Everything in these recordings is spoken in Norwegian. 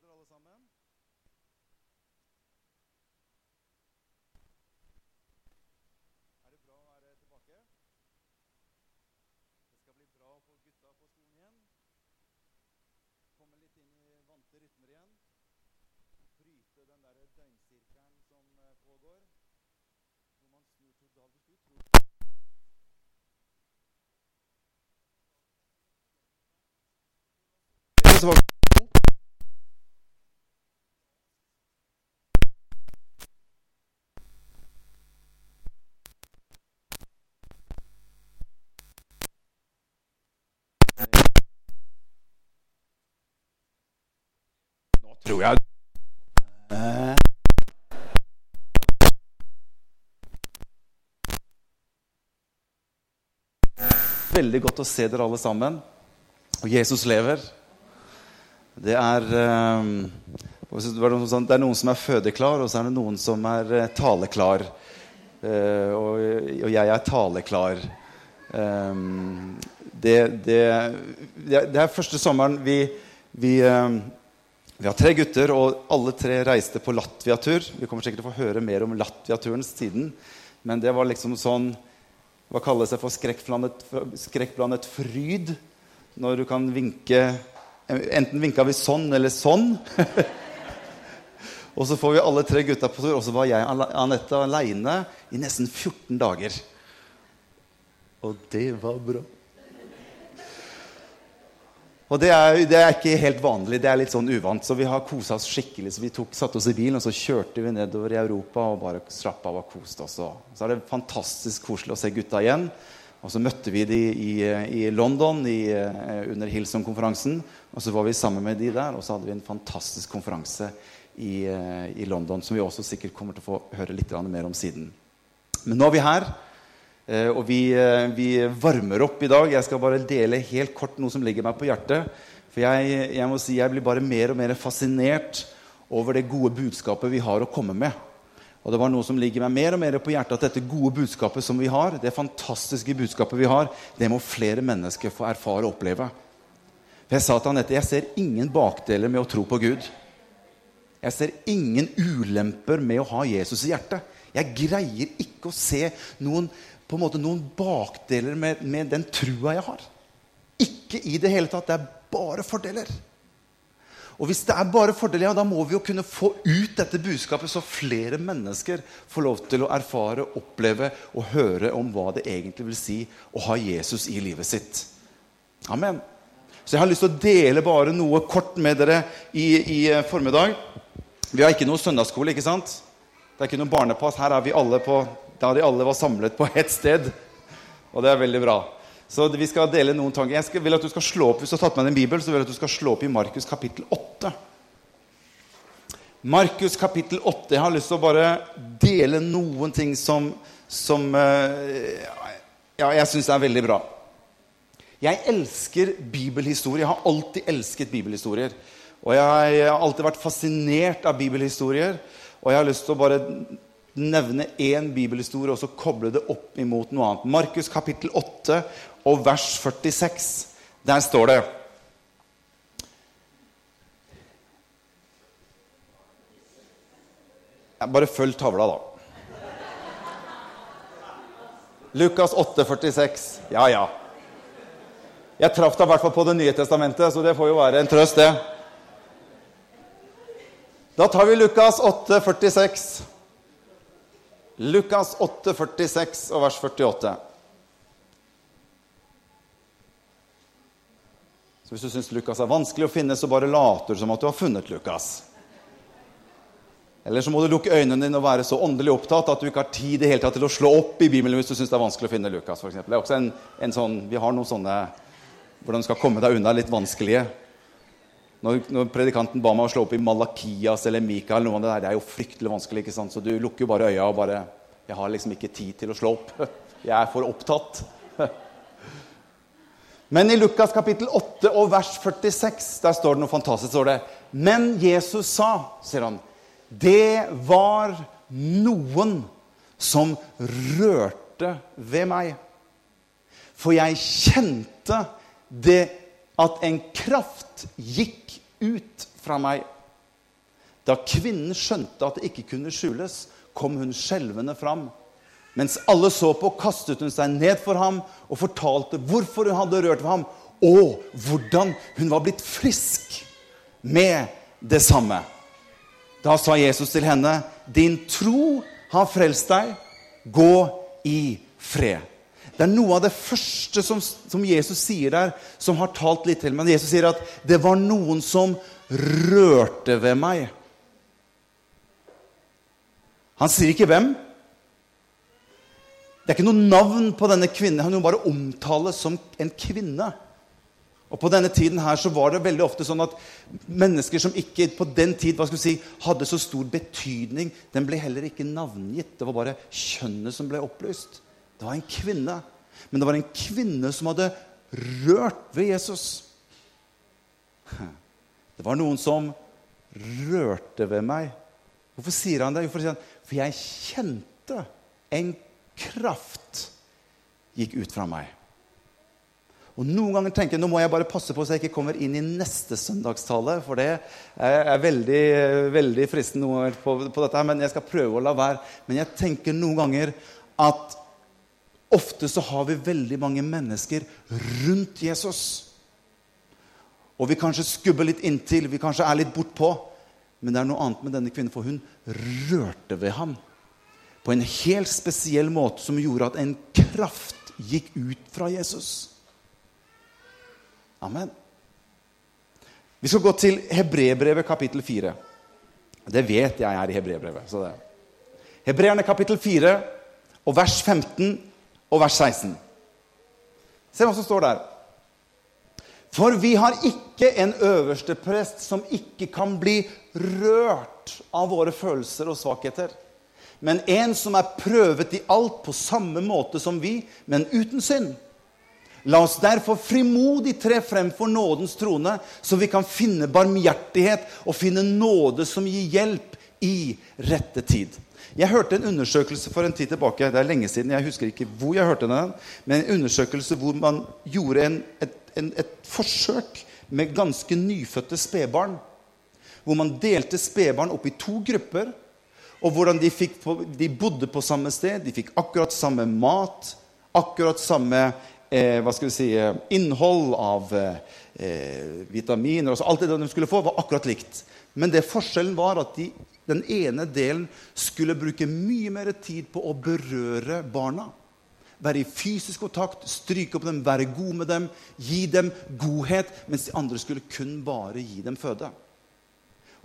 dere alle sammen. Er det bra å være tilbake? Det skal bli bra for gutta på skolen igjen. Komme litt inn i vante rytmer igjen. Bryte den derre døgnsirkelen som eh, pågår. Hvor man snur til Du skulle tro Så var Nå tror jeg. Veldig godt å se dere alle sammen. Og Jesus lever. Det er, eh, det er noen som- er fødeklar, og så er det noen som er eh, taleklar. Eh, og, jeg er taleklar. Eh, det, det, det, er første sommeren vi, vi eh, vi har tre gutter, og alle tre reiste på Latvia-tur. Vi kommer sikkert til å få høre mer om Latvia-turen siden. Men det var liksom sånn Hva kalles det for skrekkblandet, skrekkblandet fryd? Når du kan vinke Enten vinka vi sånn eller sånn. og så får vi alle tre gutta på tur, og så var jeg og Anette aleine i nesten 14 dager. Og det var bra. Og det er, det er, ikke helt vanlig. Det er litt sånn uvant. Så vi har kosa oss skikkelig. Så vi tok, satte oss i bilen, og så kjørte vi nedover i Europa og bare slappa av og koste oss. Så er det fantastisk koselig å se gutta igjen. Og så møtte vi de i, i London i, under Hillsong-konferansen. Og så var vi sammen med de der, og så hadde vi en fantastisk konferanse i, i London som vi også sikkert kommer til å få høre litt mer om siden. Men nå er vi her. Eh, og vi, eh, vi, varmer opp i dag. Jeg skal bare dele helt kort noe som ligger meg på hjertet. For jeg, jeg må si jeg blir bare mer og mer fascinert over det gode budskapet vi har å komme med. Og det var noe som ligger meg mer og mer på hjertet, at dette gode budskapet som vi har, det fantastiske budskapet vi har, det må flere mennesker få erfare og oppleve. For Jeg sa til Anette jeg ser ingen bakdeler med å tro på Gud. Jeg ser ingen ulemper med å ha Jesus i hjertet. Jeg greier ikke å se noen på en måte noen bakdeler med, med den trua jeg har. Ikke i det hele tatt. Det er bare fordeler. Og hvis det er bare fordeler, ja, da må vi jo kunne få ut dette budskapet, så flere mennesker får lov til å erfare, oppleve og høre om hva det egentlig vil si å ha Jesus i livet sitt. Amen. Så jeg har lyst til å dele bare noe kort med dere i, i formiddag. Vi har ikke noe søndagsskole, ikke sant? Det er ikke noe barnepass. Her er vi alle på da de alle var samlet på ett sted. Og det er veldig bra. Så vi skal dele noen tanker. Jeg vil at du skal slå opp, Hvis du har tatt med deg en bibel, så vil jeg at du skal slå opp i Markus kapittel 8. Markus kapittel 8. Jeg har lyst til å bare dele noen ting som, som ja, jeg syns er veldig bra. Jeg elsker bibelhistorie. Jeg har alltid elsket bibelhistorier. Og jeg har alltid vært fascinert av bibelhistorier. Og jeg har lyst til å bare nevne én bibelhistorie og så koble det opp imot noe annet. Markus kapittel 8 og vers 46. Der står det Bare følg tavla, da. Lukas 8, 46. Ja, ja. Jeg traff deg i hvert fall på Det nye testamentet, så det får jo være en trøst, det. Da tar vi Lukas 8, 46. Lukas 8, 46 og vers 48. Så Hvis du syns Lukas er vanskelig å finne, så bare later du som at du har funnet Lukas. Eller så må du lukke øynene dine og være så åndelig opptatt at du ikke har tid i hele tatt til å slå opp i Bibelen hvis du syns det er vanskelig å finne Lukas. For eksempel. det er også en, en sånn, vi har noen sånne hvordan du skal komme deg unna litt vanskelige. Når, når, predikanten ba meg å slå opp i Malakias eller Mikael, noe av det der, det er jo fryktelig vanskelig. ikke sant? Så du lukker jo bare øya og bare Jeg har liksom ikke tid til å slå opp. Jeg er for opptatt. Men i Lukas kapittel 8 og vers 46 der står det noe fantastisk. står det, Men Jesus sa, sier han, det var noen som rørte ved meg. For jeg kjente det at en kraft gikk ut fra meg. Da kvinnen skjønte at det ikke kunne skjules, kom hun skjelvende fram. Mens alle så på, kastet hun seg ned for ham og fortalte hvorfor hun hadde rørt ved ham, og hvordan hun var blitt frisk med det samme. Da sa Jesus til henne, 'Din tro har frelst deg. Gå i fred.' Det er noe av det første som, som, Jesus sier der, som har talt litt til meg. Jesus sier at 'det var noen som rørte ved meg'. Han sier ikke hvem. Det er ikke noe navn på denne kvinnen. Han bare omtales som en kvinne. Og På denne tiden her så var det veldig ofte sånn at mennesker som ikke på den tid hva skal vi si, hadde så stor betydning, den ble heller ikke navngitt. Det var bare kjønnet som ble opplyst. Det var en kvinne. Men det var en kvinne som hadde rørt ved Jesus. Det var noen som rørte ved meg. Hvorfor sier han det? Jo, for jeg kjente en kraft gikk ut fra meg. Og Noen ganger tenker jeg nå må jeg bare passe på så jeg ikke kommer inn i neste søndagstale. For det er veldig, veldig fristende noen ganger på, på dette, her, men jeg skal prøve å la være. Men jeg tenker noen ganger at ofte så har vi veldig mange mennesker rundt Jesus. Og vi kanskje skubber litt inntil, vi kanskje er litt bortpå. Men det er noe annet med denne kvinnen, for hun rørte ved ham på en helt spesiell måte som gjorde at en kraft gikk ut fra Jesus. Amen. Vi skal gå til Hebrebrevet kapittel 4. Det vet jeg er i Hebrebrevet. Hebreerne kapittel 4 og vers 15 og vers 16. Se hva som står der. For vi har ikke en øverste prest som ikke kan bli rørt av våre følelser og svakheter, men en som er prøvet i alt på samme måte som vi, men uten synd. La oss derfor frimodig tre frem for nådens trone, så vi kan finne barmhjertighet og finne nåde som gir hjelp i rette tid. Jeg hørte en undersøkelse for en tid tilbake. Det er lenge siden, jeg husker ikke hvor jeg hørte den, men en undersøkelse hvor man gjorde en, et, en, et forsøk med ganske nyfødte spedbarn. Hvor man delte spedbarn opp i to grupper. Og hvordan de, fikk, de bodde på samme sted, de fikk akkurat samme mat, akkurat samme eh, hva skal vi si, eh, innhold av eh, vitaminer altså Alt det de skulle få, var akkurat likt. Men det forskjellen var at de, den ene delen skulle bruke mye mer tid på å berøre barna. Være i fysisk kontakt, stryke opp dem, være god med dem, gi dem godhet. Mens de andre skulle kun bare gi dem føde.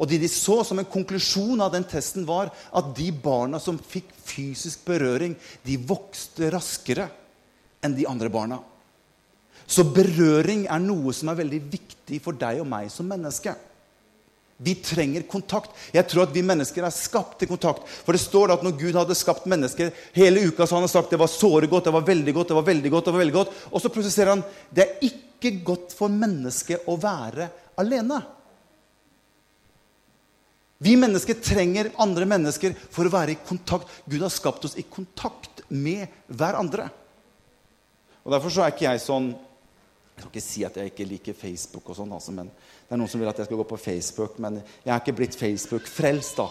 Og det de så som en konklusjon av den testen, var at de barna som fikk fysisk berøring, de vokste raskere enn de andre barna. Så berøring er noe som er veldig viktig for deg og meg som menneske. Vi trenger kontakt. Jeg tror at vi mennesker er skapt til kontakt. For det står at når Gud hadde skapt mennesker hele uka, så han har sagt det var såre godt, det var veldig godt, det var veldig godt. det var veldig godt. Og så prosesserer han det er ikke godt for mennesket å være alene. Vi mennesker trenger andre mennesker for å være i kontakt. Gud har skapt oss i kontakt med hverandre. Og Derfor så er ikke jeg sånn Jeg skal ikke si at jeg ikke liker Facebook, og sånn, altså, men det er noen som vil at jeg skal gå på Facebook. Men jeg er ikke blitt Facebook-frelst, da.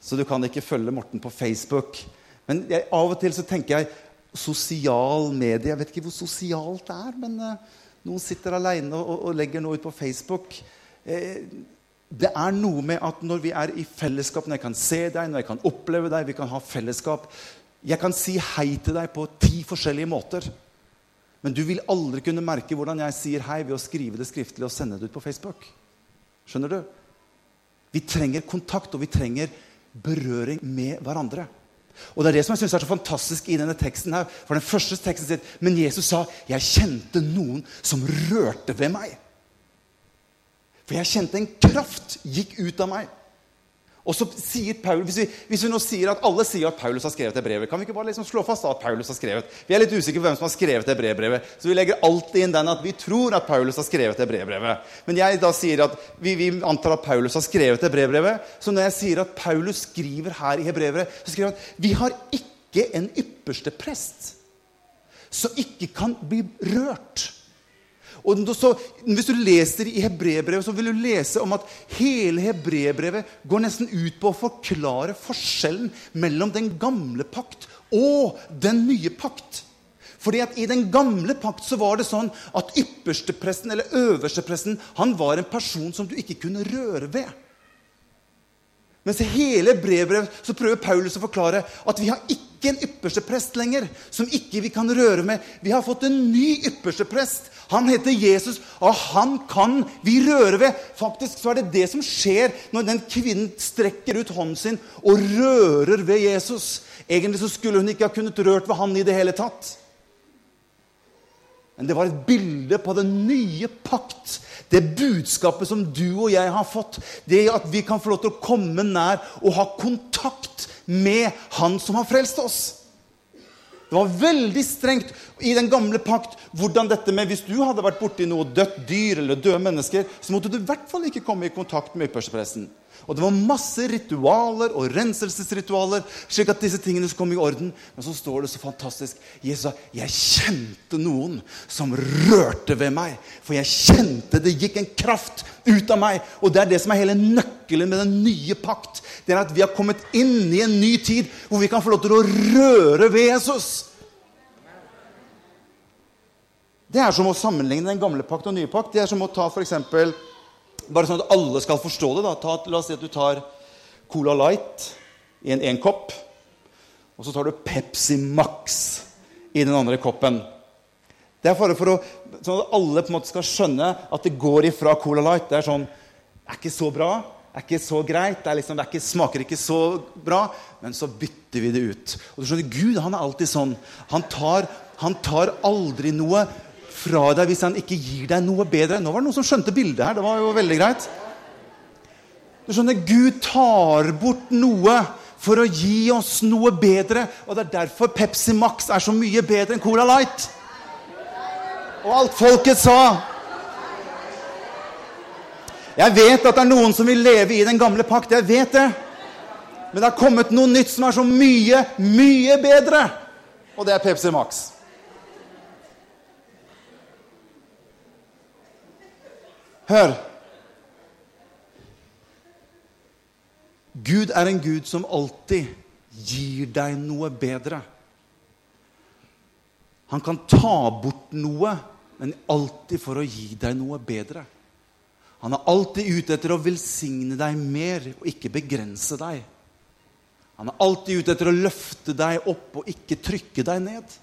Så du kan ikke følge Morten på Facebook. Men jeg, av og til så tenker jeg sosial medie Jeg vet ikke hvor sosialt det er, men uh, noen sitter aleine og, og, legger noe ut på Facebook. Eh, det er noe med at når vi er i fellesskap, når jeg kan se deg, når jeg kan oppleve deg, vi kan ha fellesskap, jeg kan si hei til deg på ti forskjellige måter. Men du vil aldri kunne merke hvordan jeg sier hei ved å skrive det skriftlig og sende det ut på Facebook. Skjønner du? Vi trenger kontakt, og vi trenger berøring med hverandre. Og det er det som jeg synes er så fantastisk i denne teksten. her. For den første teksten sier, Men Jesus sa, 'Jeg kjente noen som rørte ved meg'. For jeg kjente en kraft gikk ut av meg. Og så sier Paulus, hvis vi, hvis vi, nå sier at alle sier at Paulus har skrevet det brevet, kan vi ikke bare liksom slå fast at Paulus har skrevet? Vi er litt usikre på hvem som har skrevet det brevbrevet, så vi legger alltid inn den at vi tror at Paulus har skrevet det brevbrevet. Men jeg da sier at vi, vi antar at Paulus har skrevet det brevbrevet. Så når jeg sier at Paulus skriver her i hebrevet, så skriver han at vi har ikke en ypperste prest som ikke kan bli rørt. Og så, Hvis du leser i hebreerbrevet, så vil du lese om at hele hebreerbrevet går nesten ut på å forklare forskjellen mellom den gamle pakt og den nye pakt. Fordi at I den gamle pakt så var det sånn at ypperstepresten eller øverstepresten han var en person som du ikke kunne røre ved. Mens i hele brevbrevet så prøver Paulus å forklare at vi har ikke en ypperste prest lenger som ikke vi kan røre med. Vi har fått en ny ypperste prest. Han heter Jesus, og han kan vi røre ved. Faktisk så er det det som skjer når den kvinnen strekker ut hånden sin og rører ved Jesus. Egentlig så skulle hun ikke ha kunnet rørt ved han i det hele tatt. Men det var et bilde på den nye pakt. Det budskapet som du og jeg har fått. Det at vi kan få lov til å komme nær og ha kontakt med Han som har frelst oss. Det var veldig strengt i den gamle pakt hvordan dette med Hvis du hadde vært borti noe dødt dyr eller døde mennesker, så måtte du i hvert fall ikke komme i kontakt med ypperstepresten. Og det var masse ritualer og renselsesritualer, slik at disse tingene skulle komme i orden. Men så står det så fantastisk Jesus sa jeg kjente noen som rørte ved meg. For jeg kjente det gikk en kraft ut av meg. Og det er det som er hele nøkkelen med den nye pakt. Det er at vi har kommet inn i en ny tid hvor vi kan få lov til å røre ved Jesus. Det er som å sammenligne den gamle pakt og den nye pakt. Det er som å ta for eksempel, bare sånn at alle skal forstå det. Da. Ta, la oss si at du tar Cola Light i en én kopp. Og så tar du Pepsi Max i den andre koppen. Det er for, for å, sånn at alle på en måte skal skjønne at det går ifra Cola Light. Det er sånn Det er ikke så bra. Det er ikke så greit. Det, liksom, det ikke, smaker ikke så bra. Men så bytter vi det ut. Og du skjønner, Gud han er alltid sånn. Han tar, han tar aldri noe fra deg hvis han ikke gir deg noe bedre. Nå var det noen som skjønte bildet her. Det var jo veldig greit. Du skjønner, Gud tar bort noe for å gi oss noe bedre. Og det er derfor Pepsi Max er så mye bedre enn Cola Light. Og alt folket sa. Jeg vet at det er noen som vil leve i den gamle pakt. Jeg vet det. Men det har kommet noe nytt som er så mye, mye bedre. Og det er Pepsi Max. Hør. Gud er en Gud som alltid gir deg noe bedre. Han kan ta bort noe, men alltid for å gi deg noe bedre. Han er alltid ute etter å velsigne deg mer og ikke begrense deg. Han er alltid ute etter å løfte deg opp og ikke trykke deg ned.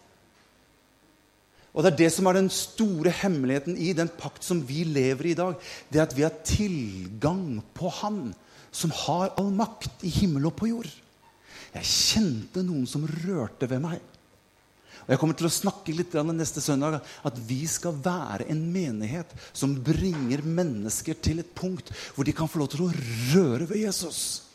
Og Det er det som er den store hemmeligheten i den pakt som vi lever i i dag. Det er at vi har tilgang på Han som har all makt i himmel og på jord. Jeg kjente noen som rørte ved meg. Og Jeg kommer til å snakke litt neste søndag at vi skal være en menighet som bringer mennesker til et punkt hvor de kan få lov til å røre ved Jesus.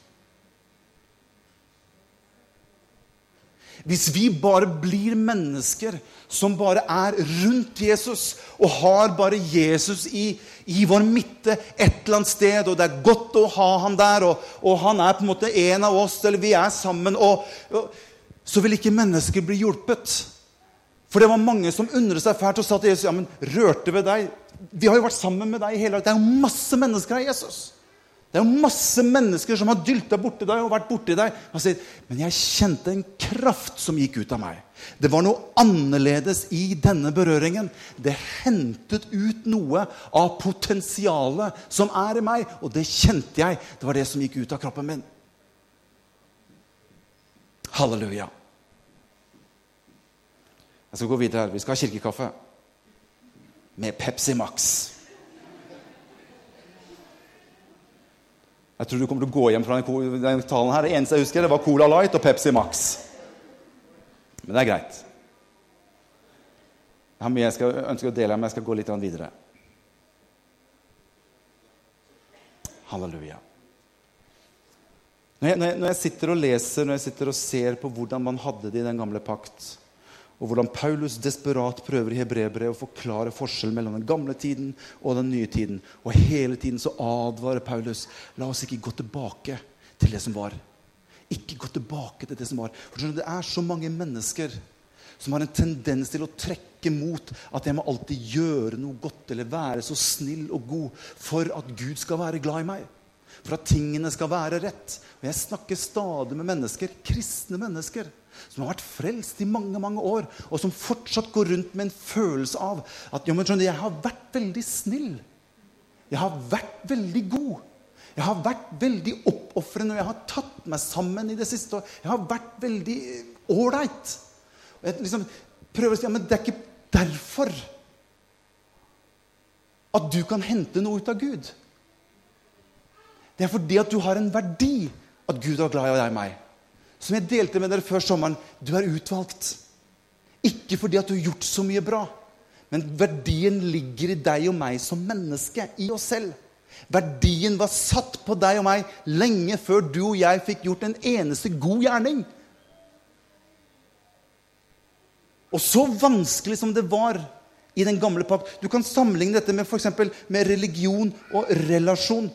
Hvis vi bare blir mennesker som bare er rundt Jesus og har bare Jesus i, i vår midte et eller annet sted, og det er godt å ha han der, og, og han er på en måte en av oss, eller vi er sammen, og, og, så vil ikke mennesker bli hjulpet. For det var mange som undret seg fælt og sa til Jesus ja, men rørte ved deg. Vi har jo vært sammen med deg i hele dag. Det er jo masse mennesker av Jesus. Det er jo masse mennesker som har dylta borti deg og vært borti deg. Han sier, men jeg kjente en kraft som gikk ut av meg. Det var noe annerledes i denne berøringen. Det hentet ut noe av potensialet som er i meg. Og det kjente jeg. Det var det som gikk ut av kroppen min. Halleluja. Jeg skal gå videre her. Vi skal ha kirkekaffe med Pepsi Max. Jeg tror du kommer til å gå hjem fra denne talen her. Det eneste jeg husker, det var Cola Light og Pepsi Max. Men det er greit. Jeg har mye jeg skal, ønsker å dele, men jeg skal gå litt videre. Halleluja. Når jeg, når, jeg, når jeg, sitter og leser, når jeg sitter og ser på hvordan man hadde det i den gamle pakt, og hvordan Paulus desperat prøver i hebreerbrevet å forklare forskjellen mellom den gamle tiden og den nye tiden. Og hele tiden så advarer Paulus la oss ikke gå tilbake til det som var. Ikke gå tilbake til det som var. For Det er så mange mennesker som har en tendens til å trekke mot at jeg må alltid gjøre noe godt eller være så snill og god for at Gud skal være glad i meg. For at tingene skal være rett. Og Jeg snakker stadig med mennesker, kristne mennesker som har vært frelst i mange mange år, og som fortsatt går rundt med en følelse av at jo, men skjønner, jeg har vært veldig snill. Jeg har vært veldig god. Jeg har vært veldig oppofrende, og jeg har tatt meg sammen i det siste. Jeg har vært veldig ålreit. Jeg liksom prøver å si ja, men det er ikke derfor at du kan hente noe ut av Gud. Det er fordi at du har en verdi at Gud er glad i deg og meg. Som jeg delte med dere før sommeren. Du er utvalgt. Ikke fordi at du har gjort så mye bra, men verdien ligger i deg og meg som menneske. I oss selv. Verdien var satt på deg og meg lenge før du og jeg fikk gjort en eneste god gjerning. Og så vanskelig som det var i den gamle pakt Du kan sammenligne dette med, for med religion og relasjon.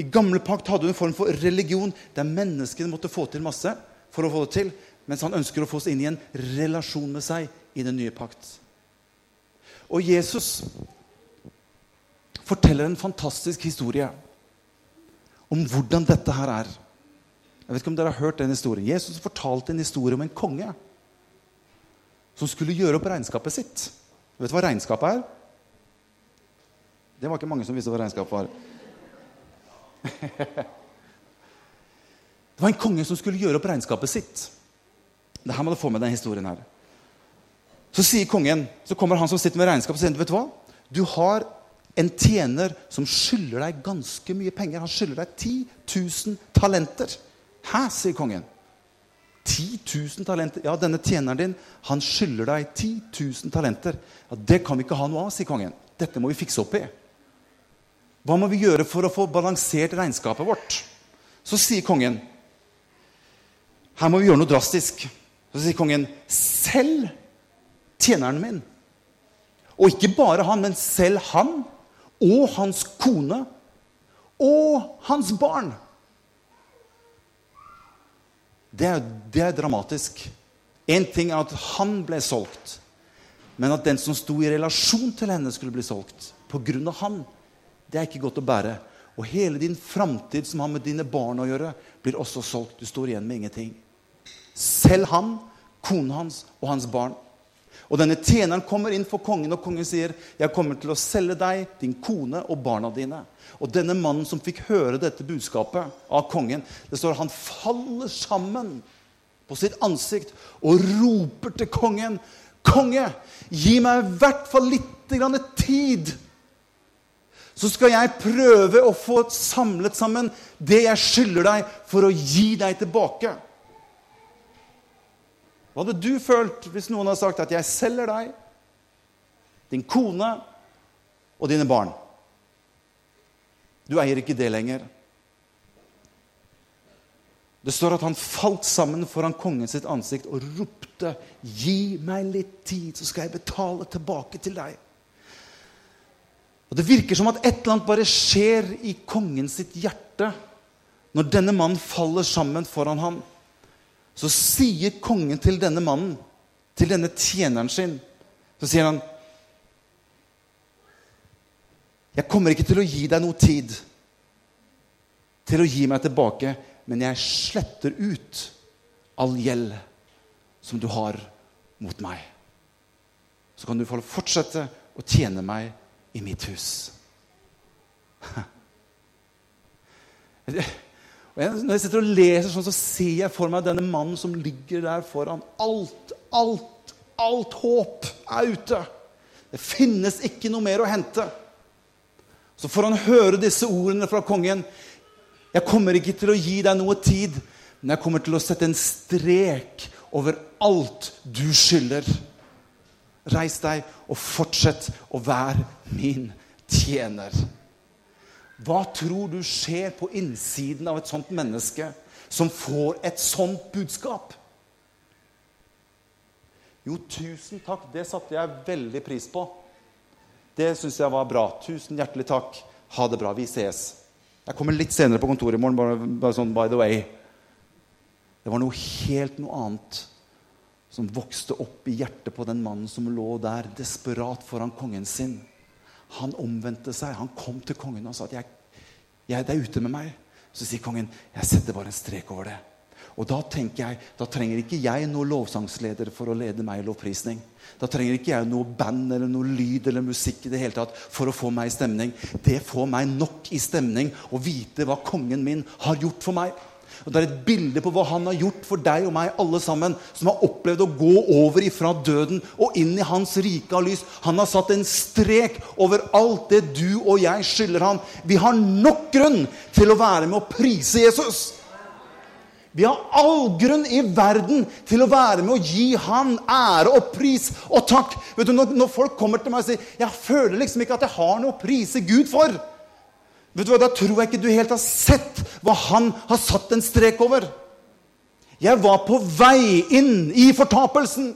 I gamle pakt hadde hun en form for religion der menneskene måtte få til masse for å få det til, mens han ønsker å få oss inn i en relasjon med seg i den nye pakt. Og Jesus forteller en fantastisk historie om hvordan dette her er. Jeg vet ikke om dere har hørt den historien. Jesus fortalte en historie om en konge som skulle gjøre opp regnskapet sitt. Vet du hva regnskapet er? Det var ikke mange som visste hva regnskapet var. Det var en konge som skulle gjøre opp regnskapet sitt. Det her må du få med den historien her. Så sier kongen, så kommer han som sitter med regnskapet og sier vet du hva? Du har en tjener som skylder deg ganske mye penger. Han skylder deg 10 000 talenter. Hæ, sier kongen. 10 000 talenter? Ja, denne tjeneren din han skylder deg 10 000 talenter. Ja, Det kan vi ikke ha noe av, sier kongen. Dette må vi fikse opp i. Hva må vi gjøre for å få balansert regnskapet vårt? Så sier kongen her må vi gjøre noe drastisk. Så sier kongen selv tjeneren min. Og ikke bare han, men selv han og hans kone og hans barn. Det er, det er dramatisk. Én ting er at han ble solgt, men at den som sto i relasjon til henne, skulle bli solgt pga. han, det er ikke godt å bære. Og hele din framtid som har med dine barn å gjøre, blir også solgt. Du står igjen med ingenting. Selv han, kona hans og hans barn. Og denne tjeneren kommer inn for kongen, og kongen sier, 'Jeg kommer til å selge deg, din kone og barna dine.' Og denne mannen som fikk høre dette budskapet av kongen, det står han faller sammen på sitt ansikt og roper til kongen, 'Konge, gi meg i hvert fall litt tid.' Så skal jeg prøve å få samlet sammen det jeg skylder deg, for å gi deg tilbake. Hva hadde du følt hvis noen hadde sagt at 'jeg selger deg, din kone og dine barn'? Du eier ikke det lenger. Det står at han falt sammen foran kongen sitt ansikt og ropte, 'Gi meg litt tid, så skal jeg betale tilbake til deg.' Og Det virker som at et eller annet bare skjer i kongen sitt hjerte når denne mannen faller sammen foran ham så sier kongen til denne mannen, til denne tjeneren sin, så sier han Jeg kommer ikke til å gi deg noe tid til å gi meg tilbake, men jeg sletter ut all gjeld som du har mot meg. Så kan du få fortsette å tjene meg i mitt hus. Når jeg sitter og leser sånn, så ser jeg for meg denne mannen som ligger der foran. Alt, alt, alt håp er ute. Det finnes ikke noe mer å hente. Så får han høre disse ordene fra kongen. Jeg kommer ikke til å gi deg noe tid, men jeg kommer til å sette en strek over alt du skylder. Reis deg og fortsett å være min tjener. Hva tror du skjer på innsiden av et sånt menneske som får et sånt budskap? Jo, tusen takk. Det satte jeg veldig pris på. Det syns jeg var bra. Tusen hjertelig takk. Ha det bra. Vi ses. Jeg kommer litt senere på kontoret i morgen. Bare, bare sånn by the way. Det var noe helt noe annet som vokste opp i hjertet på den mannen som lå der desperat foran kongen sin. Han omvendte seg. Han kom til kongen og sa at jeg, jeg, 'det er ute med meg'. Så sier kongen, 'Jeg setter bare en strek over det'. Og da tenker jeg, da trenger ikke jeg noen lovsangsleder for å lede meg i lovprisning. Da trenger ikke jeg noe band eller noe lyd eller musikk i det hele tatt for å få meg i stemning. Det får meg nok i stemning å vite hva kongen min har gjort for meg. Og Det er et bilde på hva han har gjort for deg og meg, alle sammen, som har opplevd å gå over ifra døden og inn i hans rike av lys. Han har satt en strek over alt det du og jeg skylder han. Vi har nok grunn til å være med å prise Jesus. Vi har all grunn i verden til å være med å gi han ære og pris og takk. Vet du, når, folk kommer til meg og sier 'Jeg føler liksom ikke at jeg har noe å prise Gud for', Vet du hva, Da tror jeg ikke du helt har sett hva han har satt en strek over. Jeg var på vei inn i fortapelsen.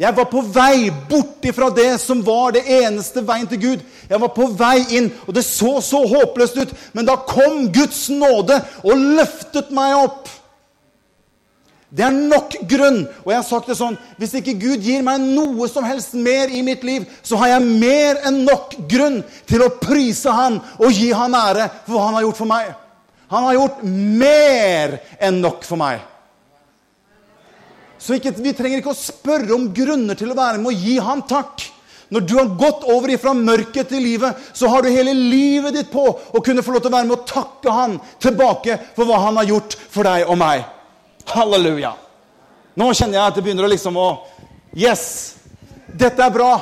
Jeg var på vei bort ifra det som var det eneste veien til Gud. Jeg var på vei inn, og det så så håpløst ut. Men da kom Guds nåde og løftet meg opp. Det er nok grunn. Og jeg har sagt det sånn Hvis ikke Gud gir meg noe som helst mer i mitt liv, så har jeg mer enn nok grunn til å prise Han og gi Han ære for hva Han har gjort for meg. Han har gjort mer enn nok for meg. Så ikke, vi trenger ikke å spørre om grunner til å være med og gi Han takk. Når du har gått over ifra mørket til livet, så har du hele livet ditt på å kunne få lov til å være med og takke Han tilbake for hva Han har gjort for deg og meg. Halleluja. Nå kjenner jeg at det begynner å liksom å Yes! Dette er bra.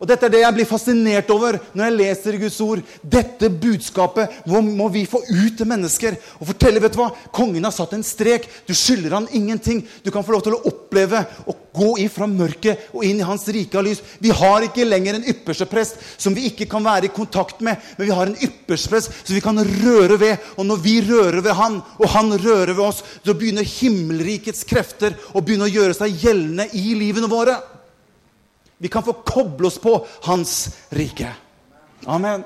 Og Dette er det jeg blir fascinert over når jeg leser Guds ord. Dette budskapet må, vi få ut til mennesker og fortelle. vet du hva? Kongen har satt en strek. Du skylder han ingenting. Du kan få lov til å oppleve å gå ifra mørket og inn i hans rike av lys. Vi har ikke lenger en ypperste prest som vi ikke kan være i kontakt med, men vi har en ypperste prest som vi kan røre ved. Og når vi rører ved han, og han rører ved oss, så begynner himmelrikets krefter å begynne å gjøre seg gjeldende i livene våre. Vi kan få koble oss på Hans rike. Amen.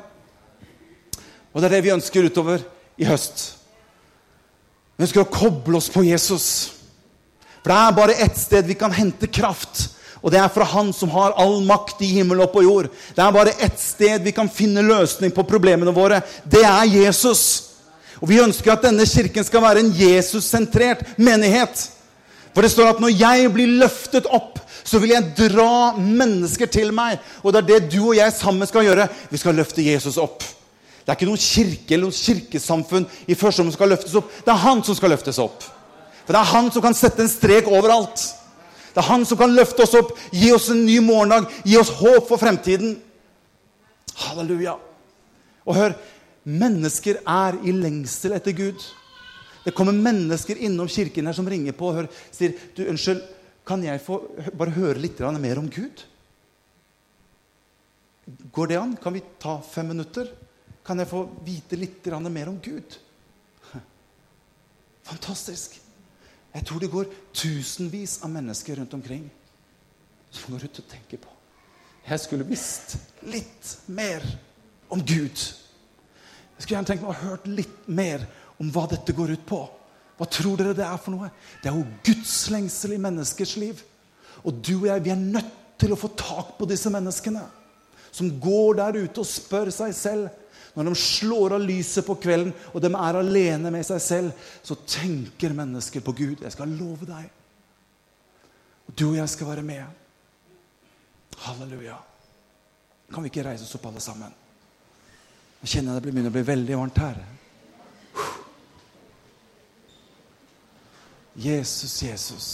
Og det er det vi ønsker utover i høst. Vi ønsker å koble oss på Jesus. For det er bare ett sted vi kan hente kraft. Og det er fra Han som har all makt i himmel og på jord. Det er bare ett sted vi kan finne løsning på problemene våre. Det er Jesus. Og vi ønsker at denne kirken skal være en Jesus-sentrert menighet. For det står at når jeg blir løftet opp, så vil jeg dra mennesker til meg. Og det er det du og jeg sammen skal gjøre. Vi skal løfte Jesus opp. Det er ikke noen kirke eller noen kirkesamfunn i første som skal løftes opp. Det er han som skal løftes opp. For det er han som kan sette en strek overalt. Det er han som kan løfte oss opp, gi oss en ny morgendag, gi oss håp for fremtiden. Halleluja. Og hør, mennesker er i lengsel etter Gud. Det kommer mennesker innom kirken her som ringer på og hører, sier du, unnskyld, kan jeg få bare høre litt mer om Gud? Går det an? Kan vi ta fem minutter? Kan jeg få vite litt mer om Gud? Fantastisk. Jeg tror det går tusenvis av mennesker rundt omkring som går ut og tenker på Jeg skulle visst litt mer om Gud. Jeg skulle gjerne tenkt meg å ha hørt litt mer om hva dette går ut på. Hva tror dere det er for noe? Det er jo Guds lengsel i menneskers liv. Og du og jeg, vi er nødt til å få tak på disse menneskene. Som går der ute og spør seg selv. Når de slår av lyset på kvelden, og de er alene med seg selv, så tenker mennesker på Gud. Jeg skal love deg. Og du og jeg skal være med. Halleluja. Kan vi ikke reise oss opp, alle sammen? Jeg kjenner det begynner å bli veldig varmt her. Jesus, Jesus.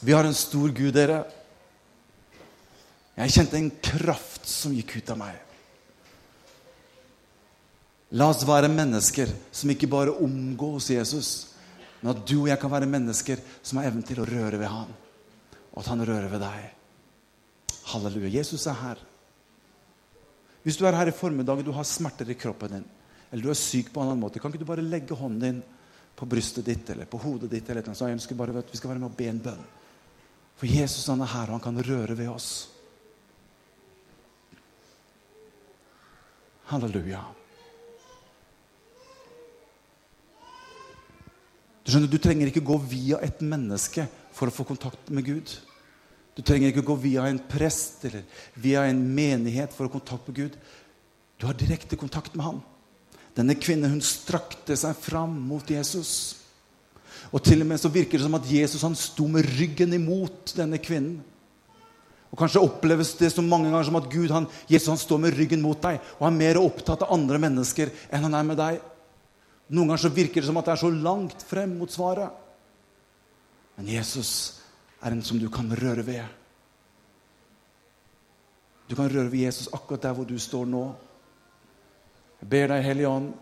Vi har en stor Gud, dere. Jeg kjente en kraft som gikk ut av meg. La oss være mennesker som ikke bare omgås Jesus, men at du og jeg kan være mennesker som har evnen til å røre ved Han, og at Han rører ved deg. Halleluja. Jesus er her. Hvis du er her i formiddag og du har smerter i kroppen din, eller du er syk på en annen måte, kan ikke du bare legge hånden din på brystet ditt eller på hodet ditt. eller noe. Så jeg ønsker bare at vi skal være med og be en bønn. For Jesus han er her, og han kan røre ved oss. Halleluja. Du skjønner, du trenger ikke gå via et menneske for å få kontakt med Gud. Du trenger ikke gå via en prest eller via en menighet for å få kontakt med Gud. Du har direkte kontakt med ham. Denne kvinnen hun strakte seg fram mot Jesus. Og til og med så virker det som at Jesus han sto med ryggen imot denne kvinnen. Og Kanskje oppleves det så mange ganger som at Gud, han, Jesus han står med ryggen mot deg og er mer opptatt av andre mennesker enn han er med deg. Noen ganger så virker det som at det er så langt frem mot svaret. Men Jesus er en som du kan røre ved. Du kan røre ved Jesus akkurat der hvor du står nå. Jeg ber deg, Hellige Ånd,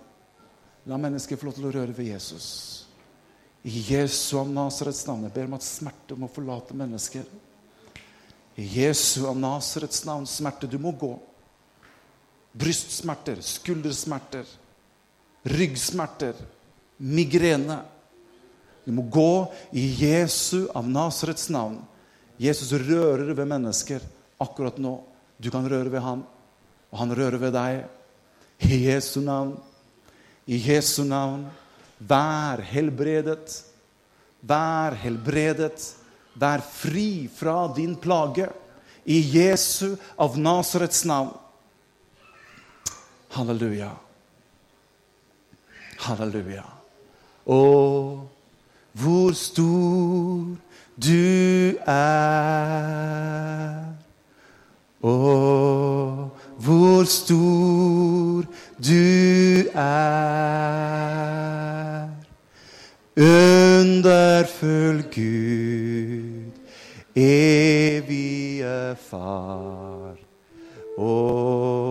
la mennesker få lov til å røre ved Jesus. I Jesu av Nasarets navn. Jeg ber om at smerte må forlate mennesker. I Jesu av Nasarets navn, smerte, du må gå. Brystsmerter, skuldersmerter, ryggsmerter, migrene. Du må gå i Jesu av Nasarets navn. Jesus rører ved mennesker akkurat nå. Du kan røre ved ham, og han rører ved deg. I Jesu navn. I Jesu navn. Vær helbredet. Vær helbredet. Vær fri fra din plage i Jesu av Nasarets navn. Halleluja. Halleluja. Å, hvor stor du er. Å, hvor stor du er. Underfull Gud, evige Far. Å,